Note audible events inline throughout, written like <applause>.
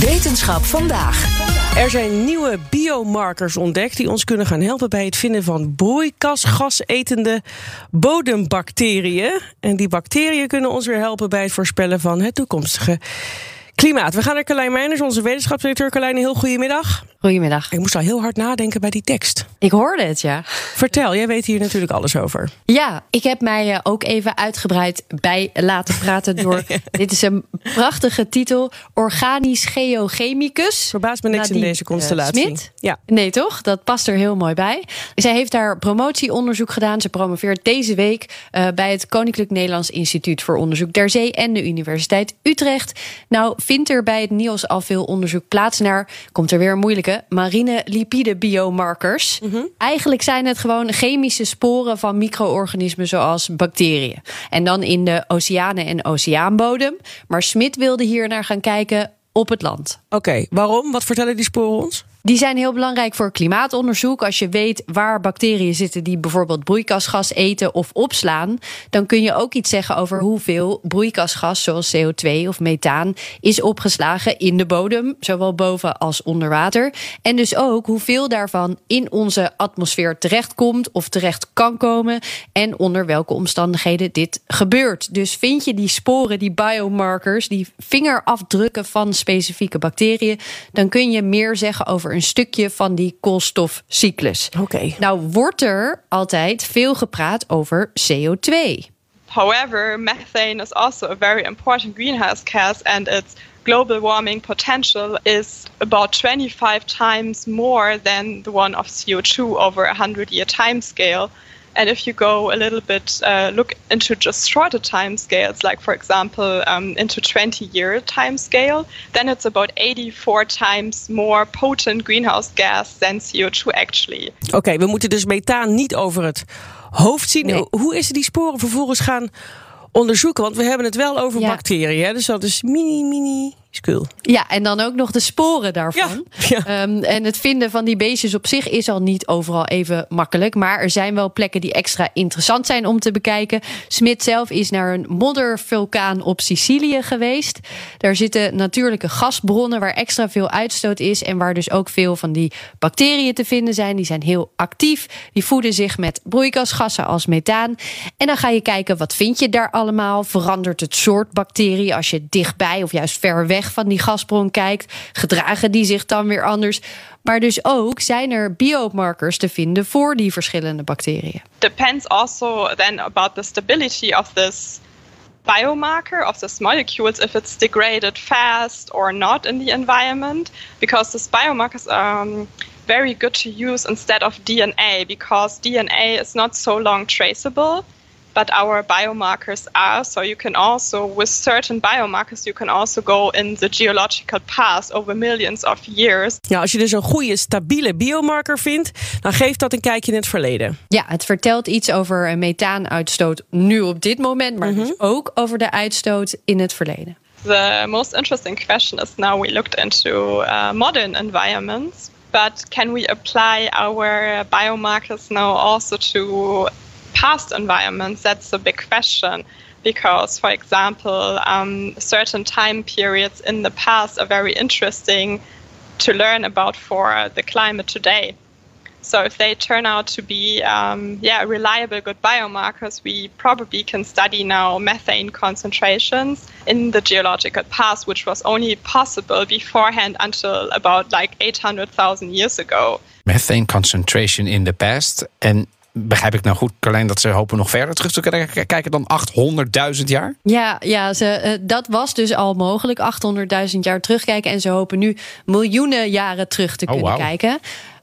Wetenschap vandaag. Er zijn nieuwe biomarkers ontdekt die ons kunnen gaan helpen bij het vinden van broeikasgasetende bodembacteriën. En die bacteriën kunnen ons weer helpen bij het voorspellen van het toekomstige klimaat. We gaan naar Carlijn Meijners, onze wetenschapsdirecteur. Carlijn, heel goedemiddag. Goedemiddag. Ik moest al heel hard nadenken bij die tekst. Ik hoorde het, ja. Vertel, jij weet hier natuurlijk alles over. Ja, ik heb mij eh, ook even uitgebreid bij laten praten door. <laughs> dit is een prachtige titel: Organisch Geochemicus. Verbaast me niks in deze constellatie. eh, Smit. Ja. Nee, toch? Dat past er heel mooi bij. Zij heeft daar promotieonderzoek gedaan. Ze promoveert deze week eh, bij het Koninklijk Nederlands Instituut voor Onderzoek der Zee en de Universiteit Utrecht. Nou, vindt er bij het NIOS al veel onderzoek plaats naar, komt er weer een moeilijke, marine lipide biomarkers. Eigenlijk zijn het gewoon chemische sporen van micro-organismen zoals bacteriën. En dan in de oceanen en oceaanbodem. Maar Smit wilde hier naar gaan kijken op het land. Oké, waarom? Wat vertellen die sporen ons? Die zijn heel belangrijk voor klimaatonderzoek. Als je weet waar bacteriën zitten die bijvoorbeeld broeikasgas eten of opslaan, dan kun je ook iets zeggen over hoeveel broeikasgas, zoals CO2 of methaan, is opgeslagen in de bodem, zowel boven als onder water. En dus ook hoeveel daarvan in onze atmosfeer terechtkomt of terecht kan komen en onder welke omstandigheden dit gebeurt. Dus vind je die sporen, die biomarkers, die vingerafdrukken van specifieke bacteriën, dan kun je meer zeggen over een stukje van die koolstofcyclus. Oké. Nou wordt er altijd veel gepraat over CO2. However, methane is also a very important greenhouse gas, and its global warming potential is about 25 times more than the one of CO2 over a 100 year timescale. And if you go a little bit uh, look into just shorter time scales, like for example um, into 20 year time scale, then it's about 84 times more potent greenhouse gas than CO2 actually. Oké, we moeten dus methaan niet over het hoofd zien. Nee. Hoe is het die sporen vervolgens gaan onderzoeken? Want we hebben het wel over Ja. bacteriën, hè? dus dat is mini, mini Ja, en dan ook nog de sporen daarvan. Ja, ja. Ehm, en het vinden van die beestjes op zich is al niet overal even makkelijk. Maar er zijn wel plekken die extra interessant zijn om te bekijken. Smit zelf is naar een moddervulkaan op Sicilië geweest. Daar zitten natuurlijke gasbronnen waar extra veel uitstoot is. En waar dus ook veel van die bacteriën te vinden zijn. Die zijn heel actief. Die voeden zich met broeikasgassen als methaan. En dan ga je kijken wat vind je daar allemaal. Verandert het soort bacterie als je dichtbij of juist ver weg van die gasbron kijkt? Gedragen die zich dan weer anders? Maar dus ook zijn er biomarkers te vinden voor die verschillende bacteriën. depends also then about the stability of this biomarker of this molecules if it's degraded fast or not in the environment because these biomarkers are um, very good to use instead of DNA because DNA is not so long traceable but our biomarkers are so you can also with certain biomarkers you can also go in the geological past over millions of years Ja, als je dus een goede, stabiele biomarker vindt, dan geeft dat een kijkje in het verleden. Ja, het vertelt iets over een methaanuitstoot nu op dit moment, maar dus ook over de uitstoot in het verleden. The most interesting question is now we looked into uh, modern environments, but can we apply our biomarkers now also to past environments? That's a big question. Because, for example, um, certain time periods in the past are very interesting to learn about for the climate today. So if they turn out to be, um, yeah, reliable, good biomarkers, we probably can study now methane concentrations in the geological past, which was only possible beforehand until about like 800,000 years ago. Methane concentration in the past. En begrijp ik nou goed, Carlijn, dat ze hopen nog verder terug te kijken dan 800.000 jaar? Ja, ja ze, eh, dat was dus al mogelijk. 800.000 jaar terugkijken. En ze hopen nu miljoenen jaren terug te Oh, kunnen kijken.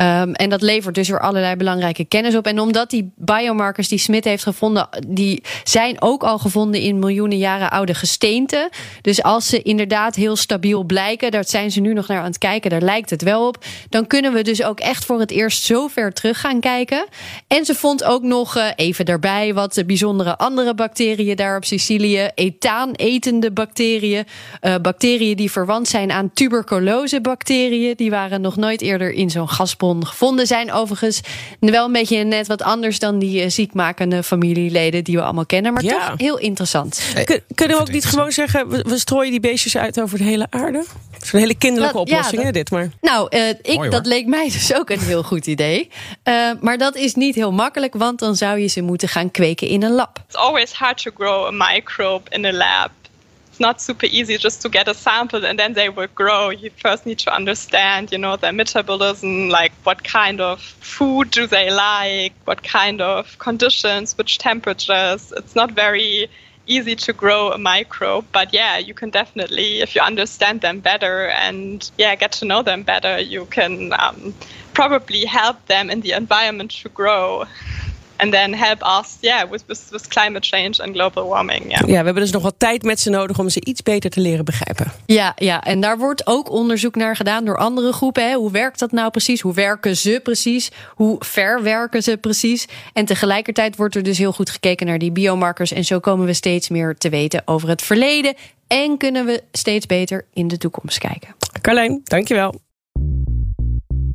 Um, en dat levert dus weer allerlei belangrijke kennis op. En omdat die biomarkers die Smit heeft gevonden, die zijn ook al gevonden in miljoenen jaren oude gesteenten. Dus als ze inderdaad heel stabiel blijken, daar zijn ze nu nog naar aan het kijken, daar lijkt het wel op. Dan kunnen we dus ook echt voor het eerst zo ver terug gaan kijken. En ze vond ook nog uh, even daarbij wat bijzondere andere bacteriën daar op Sicilië. Ethaan-etende bacteriën. Uh, bacteriën die verwant zijn aan tuberculose-bacteriën. Die waren nog nooit eerder in zo'n gevonden. Zijn overigens wel een beetje net wat anders dan die uh, ziekmakende familieleden die we allemaal kennen. Maar Ja. toch heel interessant. Kun- kunnen we ook niet gewoon zeggen, we, we strooien die beestjes uit over de hele aarde? Een hele kinderlijke Dat- ja, oplossing, hè, dit maar. Nou, eh, ik, dat leek mij dus ook een heel goed idee. Eh, maar dat is niet heel makkelijk, want dan zou je ze moeten gaan kweken in een lab. It's always hard to grow a microbe in a lab. It's not super easy just to get a sample and then they will grow. You first need to understand, you know, their metabolism, like what kind of food do they like, what kind of conditions, which temperatures. It's not very easy to grow a microbe, but yeah, you can definitely, if you understand them better and yeah, get to know them better, you can um, probably help them in the environment to grow. And then help us, yeah, with, with, with climate change and global warming. Yeah. Ja, we hebben dus nog wat tijd met ze nodig om ze iets beter te leren begrijpen. Ja, ja, en daar wordt ook onderzoek naar gedaan door andere groepen. Hè. Hoe werkt dat nou precies? Hoe werken ze precies? Hoe ver werken ze precies? En tegelijkertijd wordt er dus heel goed gekeken naar die biomarkers. En zo komen we steeds meer te weten over het verleden. En kunnen we steeds beter in de toekomst kijken. Carlijn, dankjewel.